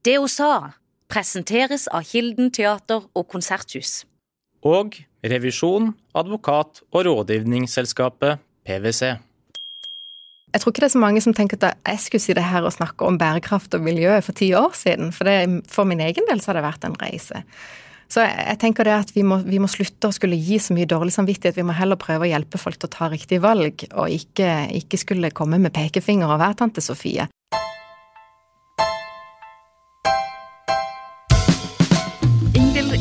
Det hun sa, presenteres av Kilden teater og konserthus. Og revisjon, advokat og rådgivningsselskapet PwC. Jeg tror ikke det er så mange som tenker at jeg skulle si det her og snakke om bærekraft og miljø for ti år siden. For det, for min egen del så har det vært en reise. Så jeg, jeg tenker det at vi må, vi må, slutte å skulle gi så mye dårlig samvittighet. Vi må heller prøve å hjelpe folk til å ta riktige valg, og ikke, ikke skulle komme med pekefinger og være tante Sofie.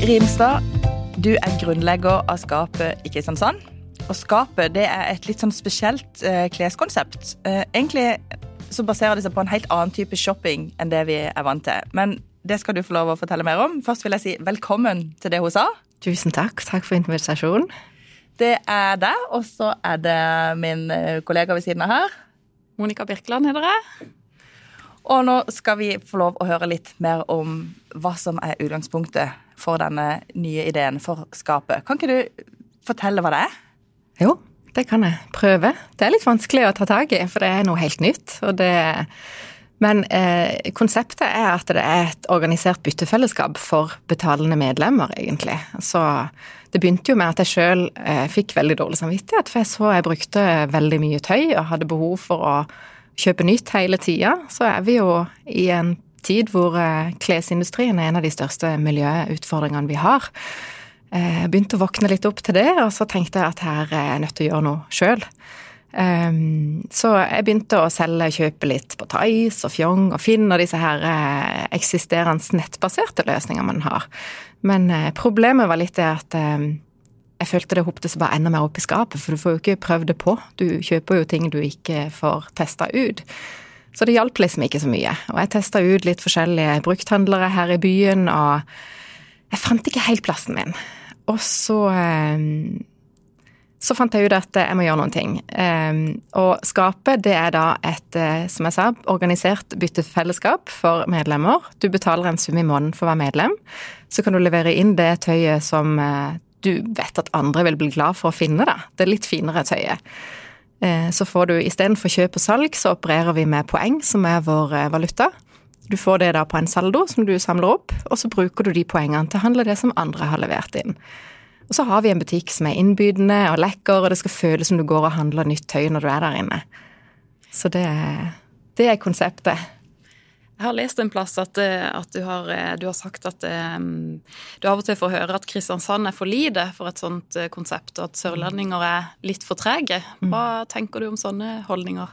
Rimstad, du er grunnlegger av Skapet i Kristiansand. Og Skapet det er et litt sånn spesielt eh, kleskonsept. Eh, egentlig så baserer det seg på en helt annen type shopping enn det vi er vant til. Men det skal du få lov å fortelle mer om. Først vil jeg si velkommen til det hun sa. Tusen takk. Takk for invitasjonen. Det er deg, og så er det min eh, kollega ved siden av her. Monica Birkeland heter jeg. Og nå skal vi få lov å høre litt mer om hva som er utgangspunktet for denne nye ideen for skapet. Kan ikke du fortelle hva det er? Jo, det kan jeg prøve. Det er litt vanskelig å ta tak i, for det er noe helt nytt. Det, men eh, konseptet er at det er et organisert byttefellesskap for betalende medlemmer, egentlig. Så det begynte jo med at jeg sjøl eh, fikk veldig dårlig samvittighet, for jeg så jeg brukte veldig mye tøy og hadde behov for å kjøpe nytt hele tida. Så er vi jo i en tid hvor eh, klesindustrien er en av de største miljøutfordringene vi har. Jeg eh, begynte å våkne litt opp til det, og så tenkte jeg at her er jeg nødt til å gjøre noe sjøl. Um, så jeg begynte å selge, og kjøpe litt på Tice og Fjong og Finn og disse her eh, eksisterende nettbaserte løsninger man har. Men problemet var litt det at eh, jeg følte det hopte seg bare enda mer opp i skapet, for du får jo ikke prøvd det på. Du kjøper jo ting du ikke får testa ut. Så det hjalp liksom ikke så mye. Og jeg testa ut litt forskjellige brukthandlere her i byen, og jeg fant ikke helt plassen min. Og så ehm, så fant jeg ut at jeg må gjøre noen ting. Ehm, og Skapet det er da et eh, som jeg sa, organisert byttefellesskap for medlemmer. Du betaler en sum i måneden for å være medlem. Så kan du levere inn det tøyet som eh, du vet at andre vil bli glad for å finne. da. Det er litt finere tøyet. Eh, så får du istedenfor kjøp og salg, så opererer vi med poeng, som er vår valuta. Du får det da på en saldo som du samler opp, og så bruker du de poengene til å handle det som andre har levert inn. Og så har vi en butikk som er innbydende og lekker, og det skal føles som du går og handler nytt tøy når du er der inne. Så det, det er konseptet. Jeg har lest en plass at, eh, at du, har, eh, du, har, sagt at um, du av og til får høre at Kristiansand er for lite for et sånt konsept, og at sørlendinger er litt for trege. Hva tenker du om sånne holdninger?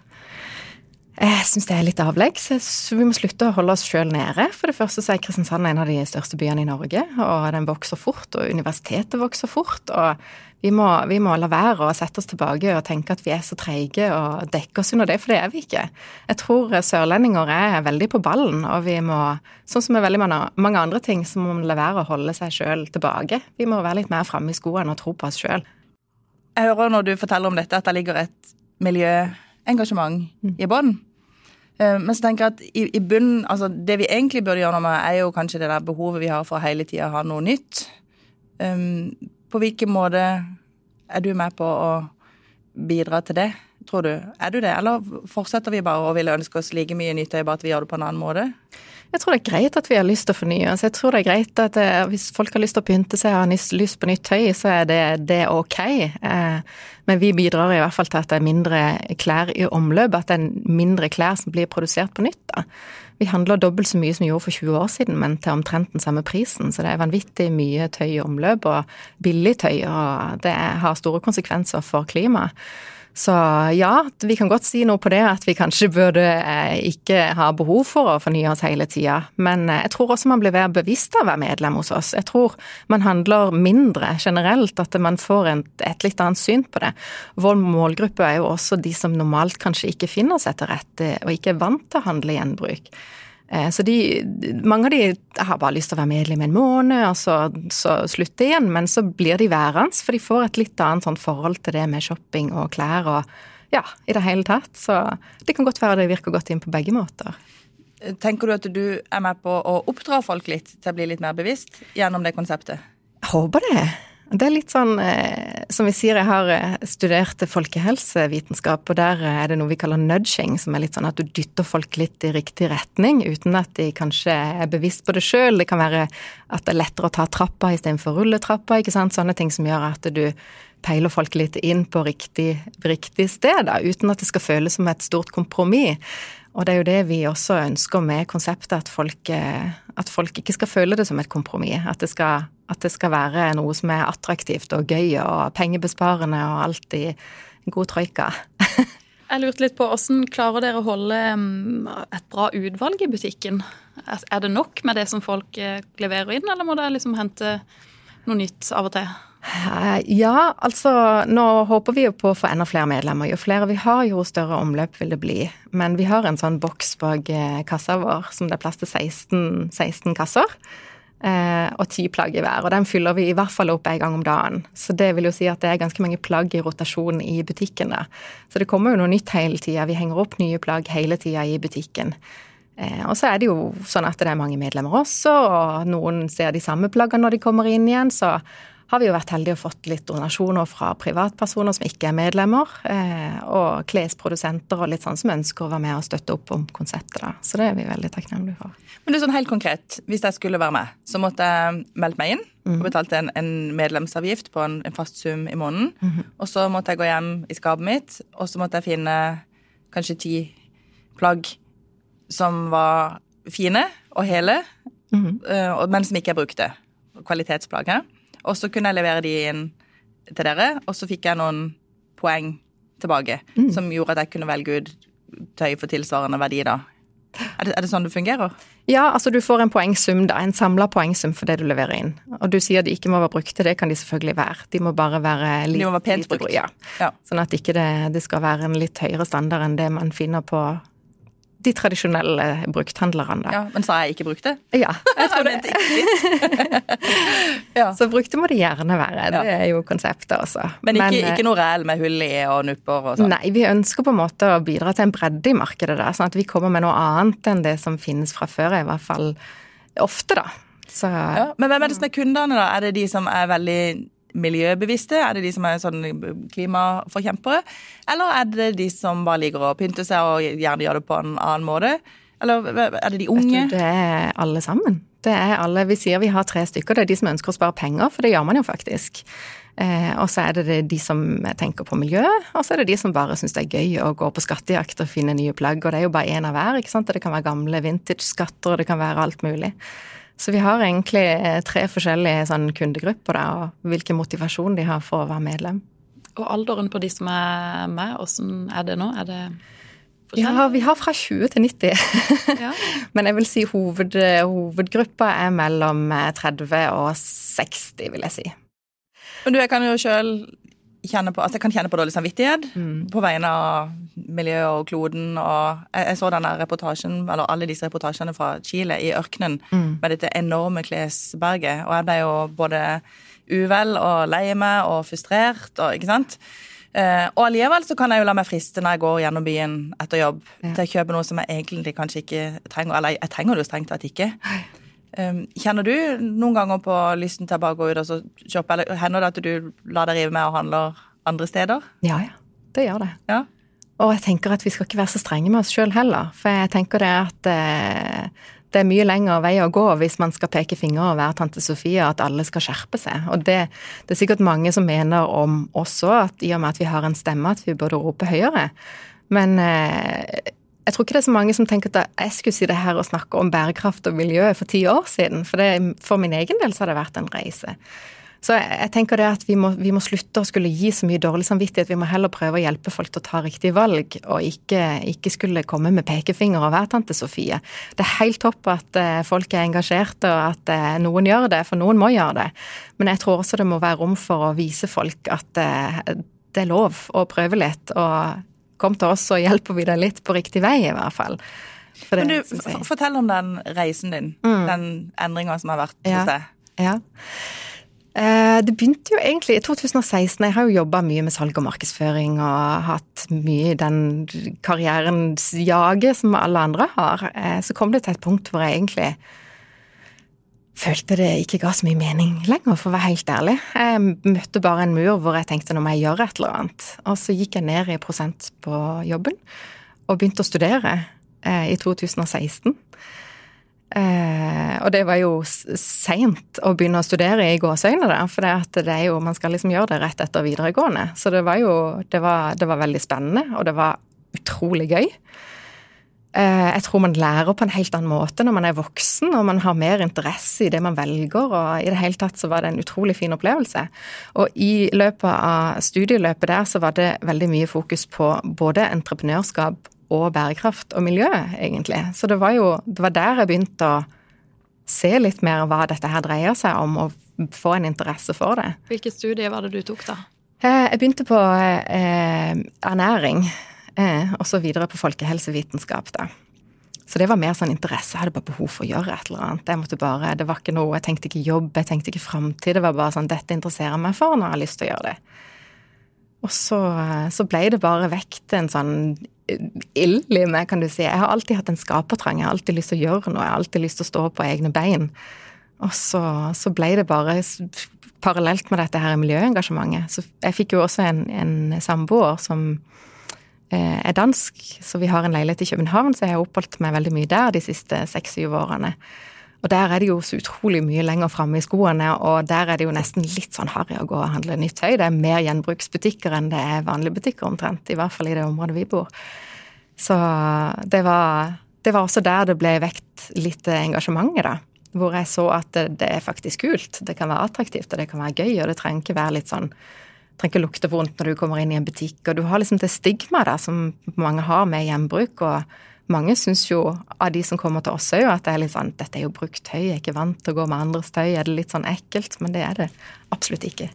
Jeg syns det er litt avleggs. Vi må slutte å holde oss sjøl nede. For det første så er Kristiansand en av de største byene i Norge, og den vokser fort. Og universitetet vokser fort. Og vi må, vi må la være å sette oss tilbake og tenke at vi er så treige og dekke oss under det, for det er vi ikke. Jeg tror sørlendinger er veldig på ballen, og vi må, sånn som med veldig mange andre ting, så må vi la være å holde seg sjøl tilbake. Vi må være litt mer framme i skoene og tro på oss sjøl. Jeg hører når du forteller om dette, at det ligger et miljøengasjement mm. i bånn. Eh, men så tenker jeg at i, i bunnen, altså det vi egentlig burde gjøre noe med, er jo kanskje det der behovet vi har for hele tida å ha noe nytt. Um, på hvilken måte er du med på å bidra til det, tror du? Er du det, eller fortsetter vi bare å ville ønske oss like mye nytt, bare at vi gjør det på en annen måte? Jeg tror det er greit at vi har lyst til å fornye oss. Jeg tror det er greit at eh, Hvis folk har lyst til å pynte seg og har lyst på nytt tøy, så er det, det ok. Eh, men vi bidrar i hvert fall til at det er mindre klær i omløp, at det er mindre klær som blir produsert på nytt. da. Vi handler dobbelt så mye som vi gjorde for 20 år siden, men til omtrent den samme prisen. Så det er vanvittig mye tøy i omløp, og billig tøy, og det har store konsekvenser for klimaet. Så ja, vi kan godt si noe på det, at vi kanskje burde eh, ikke ha behov for å fornye oss hele tida. Men eh, jeg tror også man blir mer bevisst av å være medlem hos oss. Jeg tror man handler mindre generelt, at man får et, et litt annet syn på det. Vår målgruppe er jo også de som normalt kanskje ikke finner seg til rette, og ikke er vant til å handle gjenbruk. Eh, så de, mange av de har bare lyst til å være medlem en måned, og så, så slutte igjen. Men så blir de værende, for de får et litt annet sånn forhold til det med shopping og klær og ja, i det hele tatt. Så det kan godt være det virker godt inn på begge måter. Tenker du at du er med på å oppdra folk litt til å bli litt mer bevisst gjennom det konseptet? Jeg håper det. Det er litt sånn, eh, som vi sier, jeg har eh, studert folkehelsevitenskap, og der er det noe vi kaller nudging, som er litt sånn at du dytter folk litt i riktig retning, uten at de kanskje er bevisst på det sjøl. Det kan være at det er lettere å ta trappa istedenfor rulletrappa, ikke sant. Sånne ting som gjør at du peiler folk litt inn på riktig, riktig sted, da, uten at det skal føles som et stort kompromiss. Og det er jo det vi også ønsker med konseptet, at folk, eh, at folk ikke skal føle det som et kompromiss. At det, skal, at det skal være noe som er attraktivt og gøy og pengebesparende og en god troika. Jeg lurte litt på hvordan klarer dere å holde mm, et bra utvalg i butikken? Er det nok med det som folk eh, leverer inn, eller må dere liksom hente noe nytt av og til? Eh, ja, altså nå håper vi jo på å få enda flere medlemmer. Jo flere vi har, jo større omløp vil det bli. Men vi har en sånn boks bak eh, kassa vår som det er plass til 16, 16 kasser. Eh, og ti plagg i hver. Og den fyller vi i hvert fall opp en gang om dagen. Så det vil jo si at det er ganske mange plagg i rotasjon i butikken. Da. Så det kommer jo noe nytt hele tida. Vi henger opp nye plagg hele tida i butikken. og så er det jo sånn at det er mange medlemmer også, og noen ser de samme plaggene når de kommer inn igjen. så har vi jo vært heldige og fått litt donasjoner fra privatpersoner som ikke er medlemmer, eh, og klesprodusenter og litt sånn som ønsker å være med og støtte opp om konseptet. da. Så det er vi veldig takknemlige for. Men er sånn helt konkret, hvis jeg skulle være med, så måtte jeg meldt meg inn og mhm. betalte en, en medlemsavgift på en, en, fast sum i måneden. Mm -hmm. Og så måtte jeg gå hjem i skapet mitt, og så måtte jeg finne kanskje ti plagg som var fine og hele, mm -hmm. men som ikke jeg brukte. Kvalitetsplagg. her. Og så kunne jeg levere de inn til dere, og så fikk jeg noen poeng tilbake mm. som gjorde at jeg kunne velge ut tøy for tilsvarende verdi, da. Er det, er det, sånn det fungerer? Ja, altså du får en poengsum, da. En samla poengsum for det du leverer inn. Og du sier de ikke må være brukte, det kan de selvfølgelig være. De må bare være litt De må være pent brukt. Ja. ja. Sånn at ikke det, det skal være en litt høyere standard enn det man finner på de tradisjonelle brukthandlerne. Ja, Men sa jeg ikke brukte? Ja. Jeg tror det. ja. Så brukte må det gjerne være. Det er jo konseptet også. Men ikke, men, ikke noe reell med hull i og nupper og sånn? Nei, vi ønsker på en måte å bidra til en bredde i markedet da. sånn at vi kommer med noe annet enn det som finnes fra før, i hvert fall ofte, da. Så, ja, men hvem er det som er kundene, da? Er det de som er veldig miljøbevisste? Er det de som er sånn klimaforkjempere? Eller er det de som bare liker å pynte seg og gjerne gjør det på en annen måte? Eller er det de unge? Det er alle sammen. Det er alle, Vi sier vi har tre stykker. Det er de som ønsker å spare penger, for det gjør man jo faktisk. Eh, og så er det de som tenker på miljø, og så er det de som bare syns det er gøy å gå på skattejakt og finne nye plagg. Og det er jo bare én av hver. ikke sant? Det kan være gamle vintage-skatter, og det kan være alt mulig. Så vi har egentlig eh, tre forskjellige sånn, kundegrupper, da, og hvilken motivasjon de har for å være medlem. Og alderen på de som er med, åssen er det nå? Er det? Ja, vi har fra 20 til 90. ja. Men jeg vil si hoved, hovedgruppa er mellom 30 eh, og 60, vil jeg si. Men du, jeg kan jo sjøl kjenne på, altså jeg kan kjenne på dårlig samvittighet mm. på vegne av miljøet og kloden. og jeg, jeg, så denne reportasjen, eller alle disse reportasjene fra Chile i ørkenen mm. med dette enorme klesberget. Og jeg ble jo både uvel og lei meg og frustrert. og ikke sant? Eh, og allikevel så kan jeg jo la meg friste når jeg går gjennom byen etter jobb, ja. til å kjøpe noe som jeg egentlig kanskje ikke trenger. Eller jeg trenger det jo strengt tatt ikke. Um, kjenner du noen ganger på lysten til å bare gå ut og shoppe, eller hender det at du lar deg rive med og handler andre steder? Ja, ja. Det gjør det. Ja. Og jeg tenker at vi skal ikke være så strenge med oss sjøl heller. For jeg tenker det at eh, det er mye lengre vei å gå hvis man skal peke finger og være tante Sofie, at alle skal skjerpe seg. Og det, det, er sikkert mange som mener om oss òg, at i og med at vi har en stemme, at vi burde rope høyere. Men eh, jeg tror ikke det er så mange som tenker at jeg skulle si det her og snakke om bærekraft og miljø for ti år siden. For det, for min egen del så har det vært en reise. Så jeg tenker det at vi må, vi må, slutte å skulle gi så mye dårlig samvittighet. Vi må heller prøve å hjelpe folk til å ta riktig valg, og ikke, ikke skulle komme med pekefinger og være tante Sofie. Det er helt topp at uh, folk er engasjerte, og at uh, noen gjør det, for noen må gjøre det. Men jeg tror også det må være rom for å vise folk at uh, det er lov å prøve litt. og kom til oss, så hjelper vi deg litt på riktig vei, i hvert fall. Det, Men du, fortell om den reisen din. Mm. Den endringa som har vært hos ja. deg. Ja. Eh, det begynte jo egentlig i 2016. Jeg har jo jobba mye med salg og markedsføring og hatt mye i den karrierens jage som alle andre har. Eh, så kom det til et punkt hvor jeg egentlig følte det ikke ga så mye mening lenger, for å være helt ærlig. Jeg møtte bare en mur hvor jeg tenkte nå må jeg gjøre et eller annet. Og så gikk jeg ned i prosent på jobben og begynte å studere eh, i 2016. Eh, og det var jo seint å begynne å studere i gåseøyne, da, for det, er jo, man skal liksom gjøre det rett etter videregående. Så det var jo det var, det var veldig spennende, og det var utrolig gøy. Eh, jeg tror man lærer på en helt annen måte når man er voksen og man har mer interesse i det man velger, og i det hele tatt så var det en utrolig fin opplevelse. Og i løpet av studieløpet der så var det veldig mye fokus på både entreprenørskap og bærekraft og miljø, egentlig. Så det var jo det var der jeg begynte å se litt mer hva dette her dreier seg om, og få en interesse for det. Hvilke studier var det du tok, da? Eh, jeg begynte på eh, ernæring eh, og så videre på folkehelsevitenskap, da. Så det var mer sånn interesse. Jeg hadde bare behov for å gjøre et eller annet. Jeg måtte bare, Det var ikke noe, jeg tenkte ikke jobb, jeg tenkte ikke framtid. Det var bare sånn dette interesserer meg for når jeg har lyst til å gjøre det. Og så, så ble det bare vekt en sånn ild i meg, kan du si. Jeg har alltid hatt en skapertrang. Jeg har alltid lyst til å gjøre noe. Jeg har alltid lyst til å stå på egne bein. Og så, så ble det bare parallelt med dette her miljøengasjementet. Så jeg fikk jo også en, en samboer som Eh, er dansk, så vi har en leilighet i København, så jeg har oppholdt meg veldig mye der de siste seks-syv årene. Og der er det jo så utrolig mye lenger framme i skoene, og der er det jo nesten litt sånn harry å gå og handle nytt tøy. Det er mer gjenbruksbutikker enn det er vanlige butikker omtrent, i hvert fall i det området vi bor. Så det var, det var også der det ble vekt litt engasjementet, da. Hvor jeg så at det, det er faktisk kult, det kan være attraktivt, og det kan være gøy, og det trenger ikke være litt sånn trenger ikke lukte vondt når du kommer inn i en butikk. Og du har liksom det stigmaet der som mange har med gjenbruk. Og mange syns jo av de som kommer til oss òg, at det er litt sånn Dette er jo brukt tøy, jeg er ikke vant til å gå med andres tøy. Er det litt sånn ekkelt? Men det er det absolutt ikke.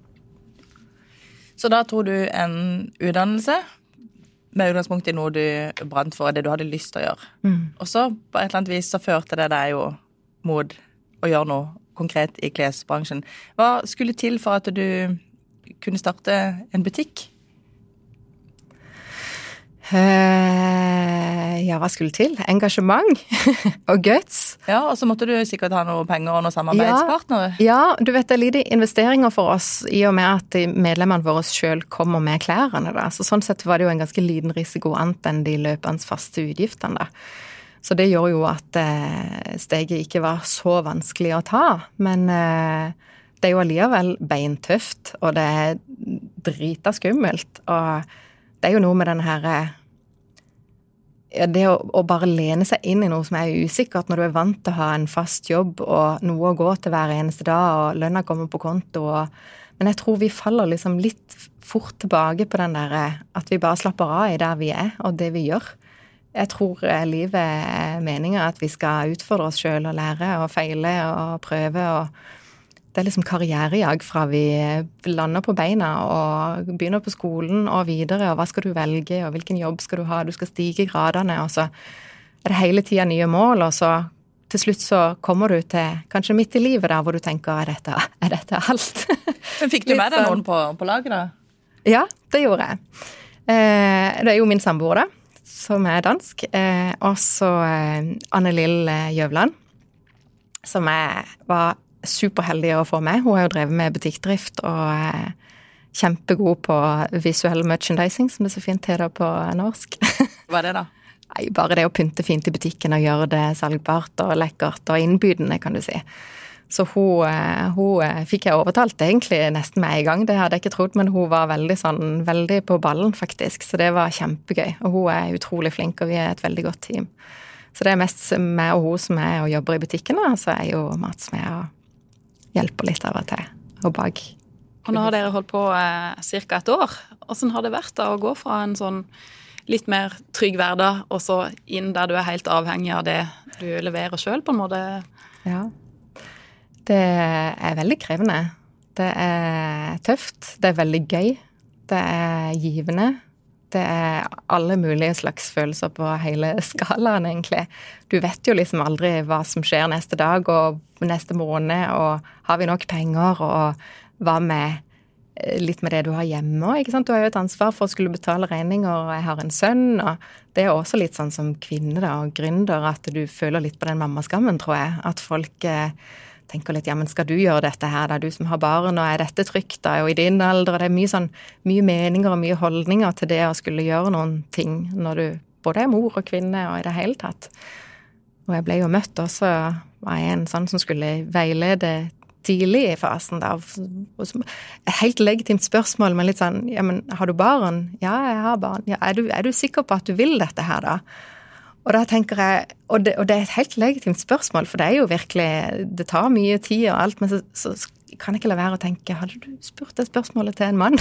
Så da tror du en utdannelse med utgangspunkt i noe du brant for, det du hadde lyst til å gjøre. Mm. Og så på et eller annet vis så førte det deg jo mot å gjøre noe konkret i klesbransjen. Hva skulle til for at du kunne starte en butikk? Uh, ja, hva skulle til? Engasjement og guts. Ja, og så måtte du sikkert ha noe penger og noen samarbeidspartnere. Ja, ja, du vet det er lite investeringer for oss i og med at medlemmene våre sjøl kommer med klærne. Da. Så sånn sett var det jo en ganske liten risiko annet enn de løpende faste utgiftene. da. Så det gjorde jo at uh, steget ikke var så vanskelig å ta. Men uh, det er jo allikevel beintøft, og det er drita skummelt. Og det er jo noe med den herre det å, å, bare lene seg inn i noe som er usikkert, når du er vant til å ha en fast jobb og noe å gå til hver eneste dag, og lønna kommer på konto og Men jeg tror vi faller liksom litt fort tilbake på den derre at vi bare slapper av i der vi er, og det vi gjør. Jeg tror eh, livet er meninga at vi skal utfordre oss sjøl og lære og feile og prøve og det er liksom karrierejag fra vi lander på beina og begynner på skolen og videre, og hva skal du velge, og hvilken jobb skal du ha, du skal stige gradene, og så er det hele tida nye mål, og så til slutt så kommer du til kanskje midt i livet der hvor du tenker er dette, er dette alt? Men Fikk du med deg noen på, på laget, da? Ja, det gjorde jeg. Eh, det er jo min samboer, da, som er dansk, eh, og så eh, Anne Lill Gjøvland, som jeg var superheldig å få med. Hun har jo drevet med butikkdrift og er kjempegod på visuell merchandising, som det så fint heter på norsk. Hva er det, da? Nei, Bare det å pynte fint i butikken og gjøre det salgbart og lekkert og innbydende, kan du si. Så hun, eh, hun, eh, fikk jeg overtalt egentlig nesten med en gang, det hadde jeg ikke trodd, men hun var veldig sånn, veldig på ballen, faktisk. Så det var kjempegøy. Og hun er utrolig flink, og vi er et veldig godt team. Så det er mest meg og hun som er og jobber i butikken, og så er jo Mats med og hjelper litt av og til. Og bak. Og nå har dere holdt på eh, ca. et år. Åssen har det vært da å gå fra en sånn litt mer trygg hverdag, og så inn der du er helt avhengig av det du leverer sjøl, på en måte? Ja. Det er veldig krevende. Det er tøft. Det er veldig gøy. Det er givende. Det er alle mulige slags følelser på hele skalaen, egentlig. Du vet jo liksom aldri hva som skjer neste dag og neste måned, og har vi nok penger, og hva med eh, litt med det du har hjemme òg, ikke sant. Du har jo et ansvar for å skulle betale regninger, og jeg har en sønn, og det er også litt sånn som kvinne da, og gründer at du føler litt på den mammaskammen, tror jeg. At folk eh, tenker litt ja, men skal du gjøre dette her, da, du som har barn, og er dette trygt, da, og i din alder, og det er mye sånn, mye meninger og mye holdninger til det å skulle gjøre noen ting når du både er mor og kvinne og i det hele tatt. Og jeg ble jo møtt også av en sånn som skulle veilede tidlig i fasen, da. Et helt legitimt spørsmål, men litt sånn ja, men har du barn? Ja, jeg har barn. Ja, er, du, er du sikker på at du vil dette her, da? Og da tenker jeg, og det, og det, er et helt legitimt spørsmål, for det er jo virkelig Det tar mye tid og alt, men så, så kan jeg ikke la være å tenke Hadde du spurt det spørsmålet til en mann?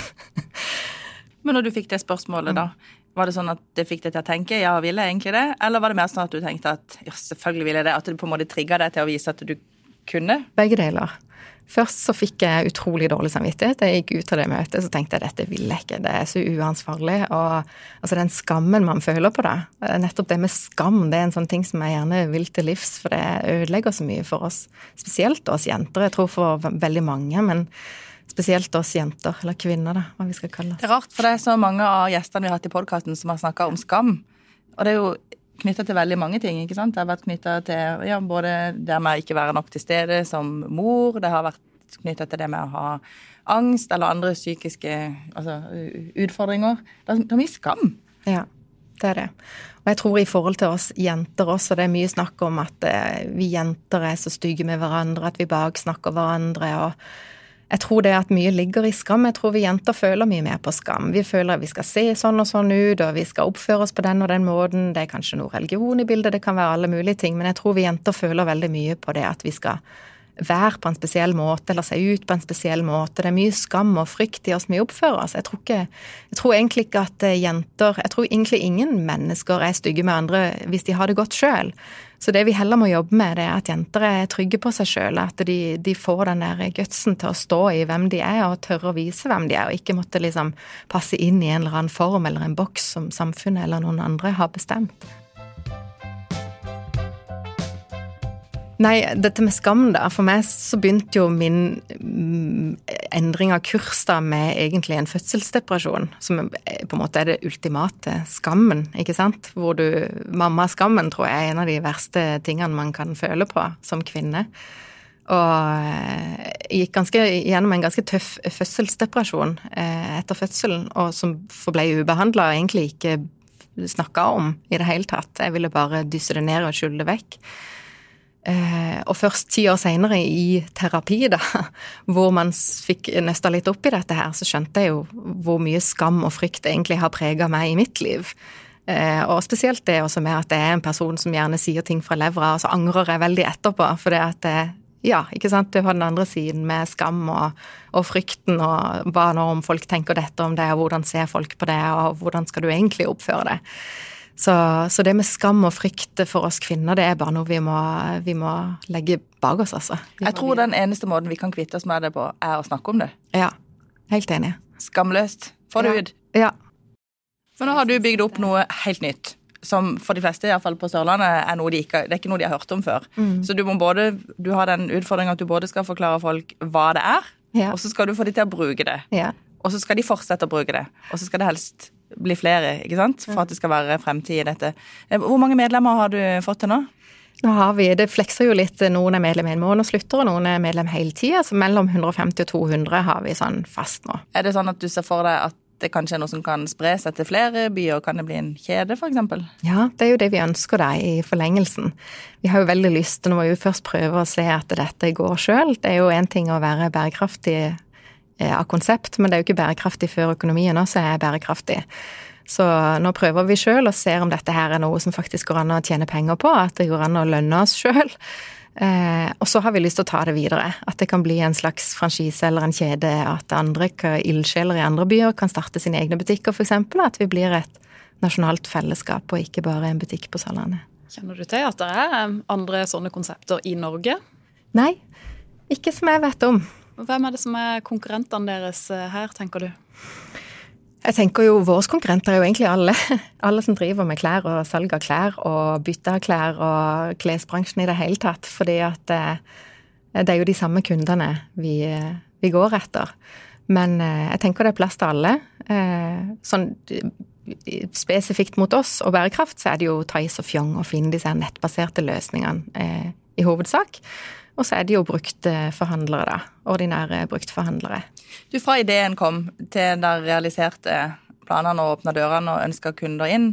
men når du fikk det spørsmålet, da, var det sånn at det fikk deg til å tenke ja, ville jeg egentlig det? Eller var det mer sånn at du tenkte at ja, selvfølgelig ville jeg det? At det på en måte trigga deg til å vise at du kunne? Begge deler. Først så fikk jeg utrolig dårlig samvittighet. Jeg gikk ut av det møtet så tenkte jeg dette vil jeg ikke, det er så uansvarlig. Og altså den skammen man føler på det, nettopp det med skam, det er en sånn ting som jeg gjerne vil til livs, for det ødelegger så mye for oss. Spesielt oss jenter, jeg tror for veldig mange. men Spesielt oss jenter, eller kvinner, da, hva vi skal kalle oss. Det er rart, for det er så mange av gjestene vi har hatt i podkasten som har snakka om skam. Og det er jo knytta til veldig mange ting. ikke sant? Det har vært knytta til ja, både det med å ikke være nok til stede som mor, det har vært knytta til det med å ha angst eller andre psykiske altså, utfordringer. Det er mye skam. Ja, det er det. Og jeg tror i forhold til oss jenter også, det er mye snakk om at eh, vi jenter er så stygge med hverandre, at vi baksnakker hverandre. og jeg tror det at mye ligger i skam. Jeg tror vi jenter føler mye mer på skam. Vi føler at vi skal se sånn og sånn ut, og vi skal oppføre oss på den og den måten. Det er kanskje noe religion i bildet, det kan være alle mulige ting, men jeg tror vi jenter føler veldig mye på det at vi skal være på en spesiell måte eller se ut på en spesiell måte. Det er mye skam og frykt i oss vi oppfører oss. Jeg tror, ikke, jeg tror egentlig ikke at eh, jenter Jeg tror egentlig ingen mennesker er stygge med andre hvis de har det godt sjøl. Så det vi heller må jobbe med, det er at jenter er trygge på seg sjøl. At de, de, får den der gutsen til å stå i hvem de er, og tørre å vise hvem de er, og ikke måtte liksom passe inn i en eller annen form eller en boks som samfunnet eller noen andre har bestemt. Nei, dette med skam, da. For meg så begynte jo min mm, endring av kurs da med egentlig en fødselsdepresjon, som på en måte er det ultimate skammen, ikke sant. Hvor du Mammaskammen tror jeg er en av de verste tingene man kan føle på som kvinne. Og eh, gikk ganske, gjennom en ganske tøff fødselsdepresjon eh, etter fødselen, og som forble ubehandla og egentlig ikke snakka om i det hele tatt. Jeg ville bare dysse det ned og skjule det vekk. Eh, og først ti år seinere i terapi, da, hvor man fikk nøsta litt opp i dette her, så skjønte jeg jo hvor mye skam og frykt egentlig har prega meg i mitt liv. Eh, og spesielt det også med at jeg er en person som gjerne sier ting fra levra, og så angrer jeg veldig etterpå. For det at det, ja, ikke sant, du har den andre siden med skam og, og frykten, og hva nå om folk tenker dette om det, og hvordan ser folk på det, og hvordan skal du egentlig oppføre det. Så, så, det med skam og frykt for oss kvinner, det er bare noe vi må, vi må legge bak oss, altså. Jeg tror den eneste måten vi kan kvitte oss med det på, er å snakke om det. Ja. Helt enig. Skamløst. Få det ja. ut. Ja. For nå har du bygd opp noe helt nytt. Som for de fleste, iallfall på Sørlandet, er de ikke, det er ikke noe de har hørt om før. Mm. Så du må både, du har den utfordringa at du både skal forklare folk hva det er, ja. og så skal du få de til å bruke det. Ja. Og så skal de fortsette å bruke det. Og så skal det helst bli flere, ikke sant? For at det skal være fremtid i dette. Eh, hvor mange medlemmer har du fått til nå? Nå har vi, Det flekser jo litt. Noen er medlem en måned og slutter, og noen er medlem hele tida. Så mellom 150 og 200 har vi sånn fast nå. Er det sånn at du ser for deg at det kanskje er noe som kan spre seg til flere byer? Kan det bli en kjede, f.eks.? Ja, det er jo det vi ønsker deg i forlengelsen. Vi har jo veldig lyst nå må vi jo først prøve å se at dette går sjøl. Det er jo én ting å være bærekraftig av konsept, men det er jo ikke bærekraftig før økonomien også er bærekraftig. Så nå prøver vi sjøl og ser om dette her er noe som faktisk går an å tjene penger på, at det går an å lønne oss sjøl. Eh, og så har vi lyst til å ta det videre. At det kan bli en slags franchise eller en kjede. At andre ildsjeler i andre byer kan starte sine egne butikker, f.eks. At vi blir et nasjonalt fellesskap og ikke bare en butikk på Sørlandet. Kjenner du til at det er andre sånne konsepter i Norge? Nei, ikke som jeg vet om. Hvem er det som er konkurrentene deres eh, her, tenker du? Jeg tenker jo Våre konkurrenter er jo egentlig alle. Alle som driver med klær og salg av klær og bytte av klær og klesbransjen i det hele tatt. Fordi at eh, det er jo de samme kundene vi, eh, vi går etter. Men jeg tenker det er plass til alle. Sånn spesifikt mot oss og bærekraft, så er det jo Thais og Fjong og Finn, disse nettbaserte løsningene i hovedsak. Og så er det jo bruktforhandlere, da. Ordinære bruktforhandlere. Du, fra ideen kom til der realiserte planene og åpna dørene og ønska kunder inn,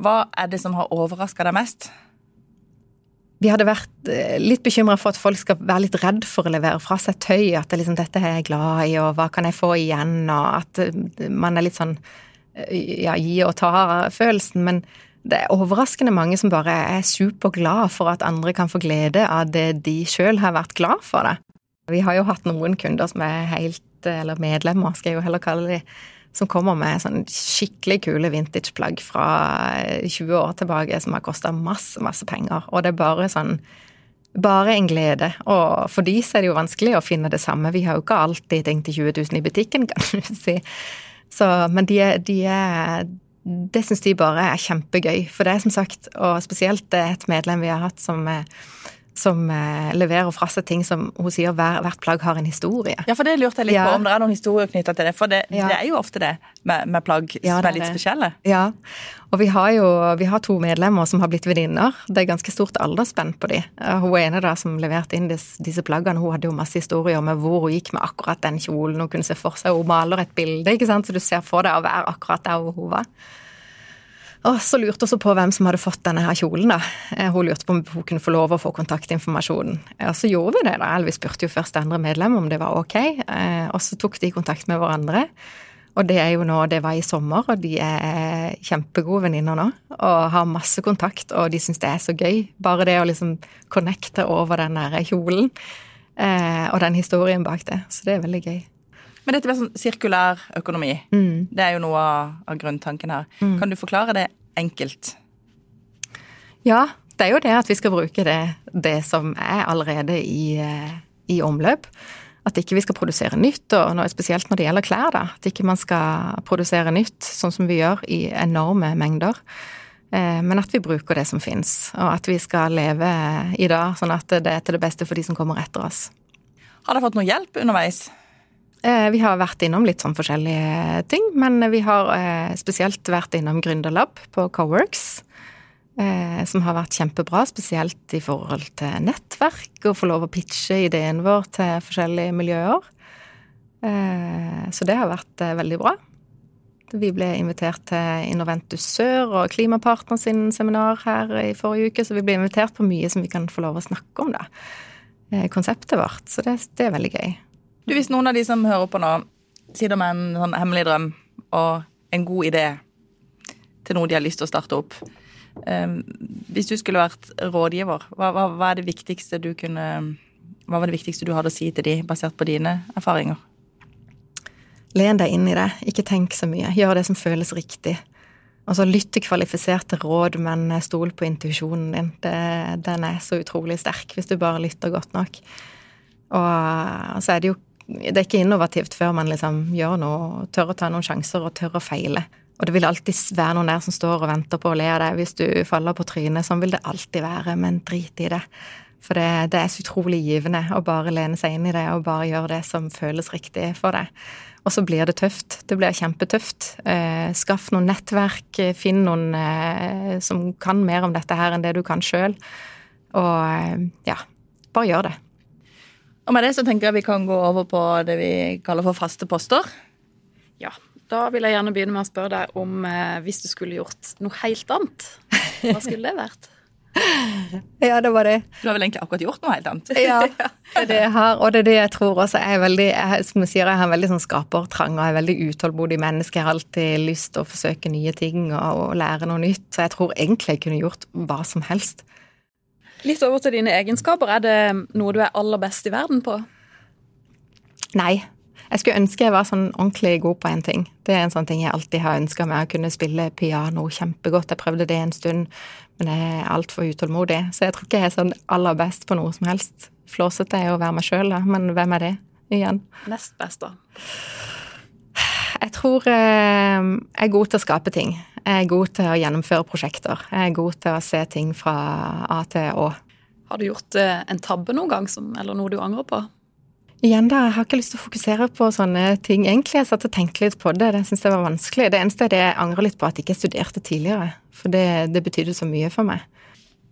hva er det som har overraska deg mest? Vi hadde vært eh, litt bekymra for at folk skal være litt redd for å levere fra seg tøy. At det liksom, dette er jeg glad i, og hva kan jeg få igjen? Og at eh, man er litt sånn ja, gi og ta-følelsen. Men det er overraskende mange som bare er superglad for at andre kan få glede av det de sjøl har vært glad for. det. Vi har jo hatt noen kunder som er helt, eller medlemmer, skal jeg jo heller kalle de, som kommer med sånn skikkelig kule vintageplagg fra 20 år tilbake som har kosta masse, masse penger. Og det er bare sånn bare en glede. Og for de så er det jo vanskelig å finne det samme. Vi har jo ikke alltid tenkt til 20 000 i butikken, kan du si. Så, men de, de er Det syns de bare er kjempegøy. For det er som sagt, og spesielt et medlem vi har hatt som som eh, leverer fra seg ting som hun sier hver, hvert plagg har en historie. Ja, for det lurte jeg litt ja. på, om det er noen historier knytta til det. For det, ja. det, er jo ofte det med, med plagg ja, som er litt spesielle. Ja, og vi har jo vi har to medlemmer som har blitt venninner. Det er ganske stort aldersspenn på de. Hun ene da som leverte inn disse, disse plaggene, hun hadde jo masse historier med hvor hun gikk med akkurat den kjolen. Hun kunne se for seg, hun maler et bilde, ikke sant, så du ser for deg å være akkurat der hun var. Og så lurte hun på hvem som hadde fått denne her kjolen. da. Eh, hun lurte på om hun kunne få lov å få kontaktinformasjonen. Og så gjorde vi det. da. Vi spurte jo først andre medlemmer om det var ok, eh, og så tok de kontakt med hverandre. Og det er jo nå, det var i sommer, og de er kjempegode venninner nå. Og har masse kontakt, og de syns det er så gøy. Bare det å liksom connecte over den der kjolen. Eh, og den historien bak det. Så det er veldig gøy. Men dette med sånn sirkulær økonomi, mm. det er jo noe av, av grunntanken her. Mm. Kan du forklare det enkelt? Ja, det er jo det at vi skal bruke det, det som er allerede i, eh, i, omløp. At ikke vi skal produsere nytt, og spesielt når det gjelder klær. da, At ikke man skal produsere nytt, sånn som vi gjør, i enorme mengder. Eh, men at vi bruker det som fins, og at vi skal leve i dag sånn at det er til det beste for de som kommer etter oss. Har dere fått noe hjelp underveis? Eh, vi har vært innom litt sånn forskjellige ting, men vi har eh, spesielt vært innom Gründerlab på Coworks. Eh, som har vært kjempebra, spesielt i forhold til nettverk, og få lov å pitche ideen vår til forskjellige miljøer. Så det har vært veldig bra. Vi ble invitert til Innoventus Sør og Klimapartner sin seminar her i forrige uke, så vi ble invitert på mye som vi kan få lov å snakke om, da. Konseptet vårt. Så det, det er veldig gøy. Du, Hvis noen av de som hører på nå, sitter med en sånn hemmelig drøm og en god idé til noe de har lyst til å starte opp um, Hvis du skulle vært rådgiver, hva, hva, hva, er det viktigste du kunne Hva var det viktigste du hadde å si til de, basert på dine erfaringer? Len deg inn i det. Ikke tenk så mye. Gjør det som føles riktig. Altså, lytt til kvalifiserte råd, men stol på intuisjonen din. Det, den er så utrolig sterk hvis du bare lytter godt nok. Og så er det jo det er ikke innovativt før man liksom gjør noe, tør å ta noen sjanser og tør å feile. Og det vil alltid være noen der som står og venter på å le av deg hvis du faller på trynet. Sånn vil det alltid være, men drit i det. For det, det, er så utrolig givende å bare lene seg inn i det og bare gjøre det som føles riktig for deg. Og så blir det tøft. Det blir kjempetøft. Eh, skaff noen nettverk, finn noen eh, som kan mer om dette her enn det du kan sjøl. Og eh, ja, bare gjør det. Og med det så tenker jeg vi kan gå over på det vi kaller for faste poster. Ja, da vil jeg gjerne begynne med å spørre deg om eh, hvis du skulle gjort noe helt annet, hva skulle det vært? ja, det var det. Du har vel egentlig akkurat gjort noe helt annet? ja, det er det jeg har, og det er det jeg tror også er veldig jeg, Som jeg sier, jeg har en veldig sånn skapertrang og er veldig utålmodig menneske. Jeg har alltid lyst til å forsøke nye ting og, og lære noe nytt, så jeg tror egentlig jeg kunne gjort hva som helst. Litt over til dine egenskaper. Er det noe du er aller best i verden på? Nei. Jeg skulle ønske jeg var sånn ordentlig god på en ting. Det er en sånn ting jeg alltid har ønska meg, å kunne spille piano kjempegodt. Jeg prøvde det en stund, men jeg er altfor utålmodig. Så jeg tror ikke jeg er sånn aller best på noe som helst. Flåsete er å være meg sjøl, da, men hvem er det igjen? Nest best, da? Jeg tror eh, jeg er god til å skape ting. Jeg er god til å gjennomføre prosjekter. Jeg er god til å se ting fra A til Å. Har du gjort eh, en tabbe noen gang, som, eller noe du angrer på? Igjen da, Jeg har ikke lyst til å fokusere på sånne ting. Egentlig jeg satt og tenkte litt på det. Det syns jeg var vanskelig. Det eneste er det jeg angrer litt på at jeg ikke studerte tidligere. For det, det betydde så mye for meg.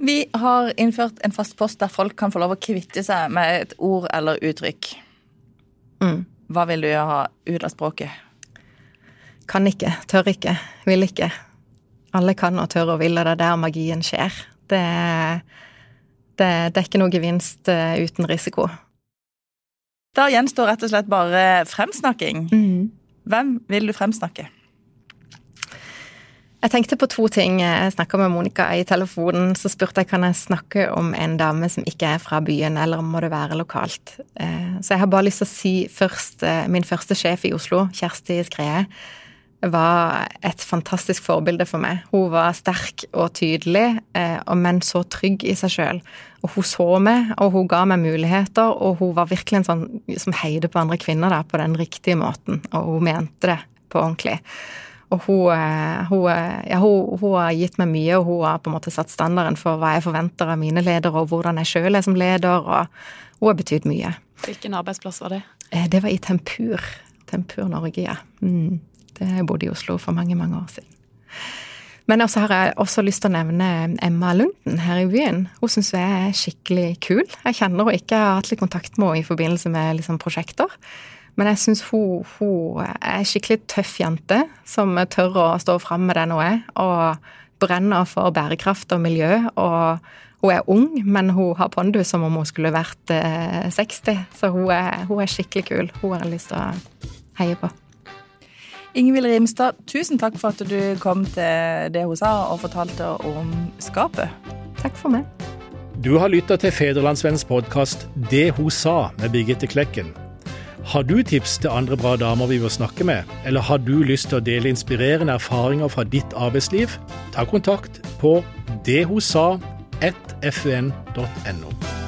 Vi har innført en fast post der folk kan få lov å kvitte seg med et ord eller uttrykk. Mm. Hva vil du ha ut av språket? Kan ikke, tør ikke, vil ikke. Alle kan og tør og vil, og det er der magien skjer. Det, det, det er ikke noe gevinst uh, uten risiko. Da gjenstår rett og slett bare fremsnakking. Mm. Hvem vil du fremsnakke? Jeg tenkte på to ting. Jeg snakka med Monica i telefonen. Så spurte jeg kan jeg snakke om en dame som ikke er fra byen, eller må det være lokalt. Eh, så jeg har bare lyst til å si først eh, Min første sjef i Oslo, Kjersti Skreie, var et fantastisk forbilde for meg. Hun var sterk og tydelig, eh, men så trygg i seg sjøl. Og hun så meg, og hun ga meg muligheter, og hun var virkelig en sånn som heide på andre kvinner da, på den riktige måten. Og hun mente det på ordentlig. Og hun, eh, hun, eh, ja, hun, hun, har gitt meg mye, og hun har på en måte satt standarden for hva jeg forventer av mine ledere, og hvordan jeg sjøl er som leder, og hun har betydd mye. Hvilken arbeidsplass var det? Det var i Tempur. Tempur Norge, ja. Mm. Jeg bodde i Oslo for mange, mange år siden. Men også har jeg også lyst til å nevne Emma Lunden her i byen. Hun syns jeg er skikkelig kul. Jeg kjenner henne ikke, jeg har hatt litt kontakt med henne i forbindelse med liksom, prosjekter. Men jeg syns hun, hun, er skikkelig tøff jente som tør å stå fram med den hun er, og brenner for bærekraft og miljø. Og hun er ung, men hun har pondus som om hun skulle vært eh, 60. Så hun er, hun er, skikkelig kul. Hun har jeg lyst til å heie på. Ingvild Rimstad, tusen takk for at du kom til det hun sa og fortalte om skapet. Takk for meg. Du har lytta til Federlandsvennens podkast 'Det hun sa' med Birgitte Klekken. Har du tips til andre bra damer vi vil snakke med, eller har du lyst til å dele inspirerende erfaringer fra ditt arbeidsliv? Ta kontakt på dethosa1fun.no.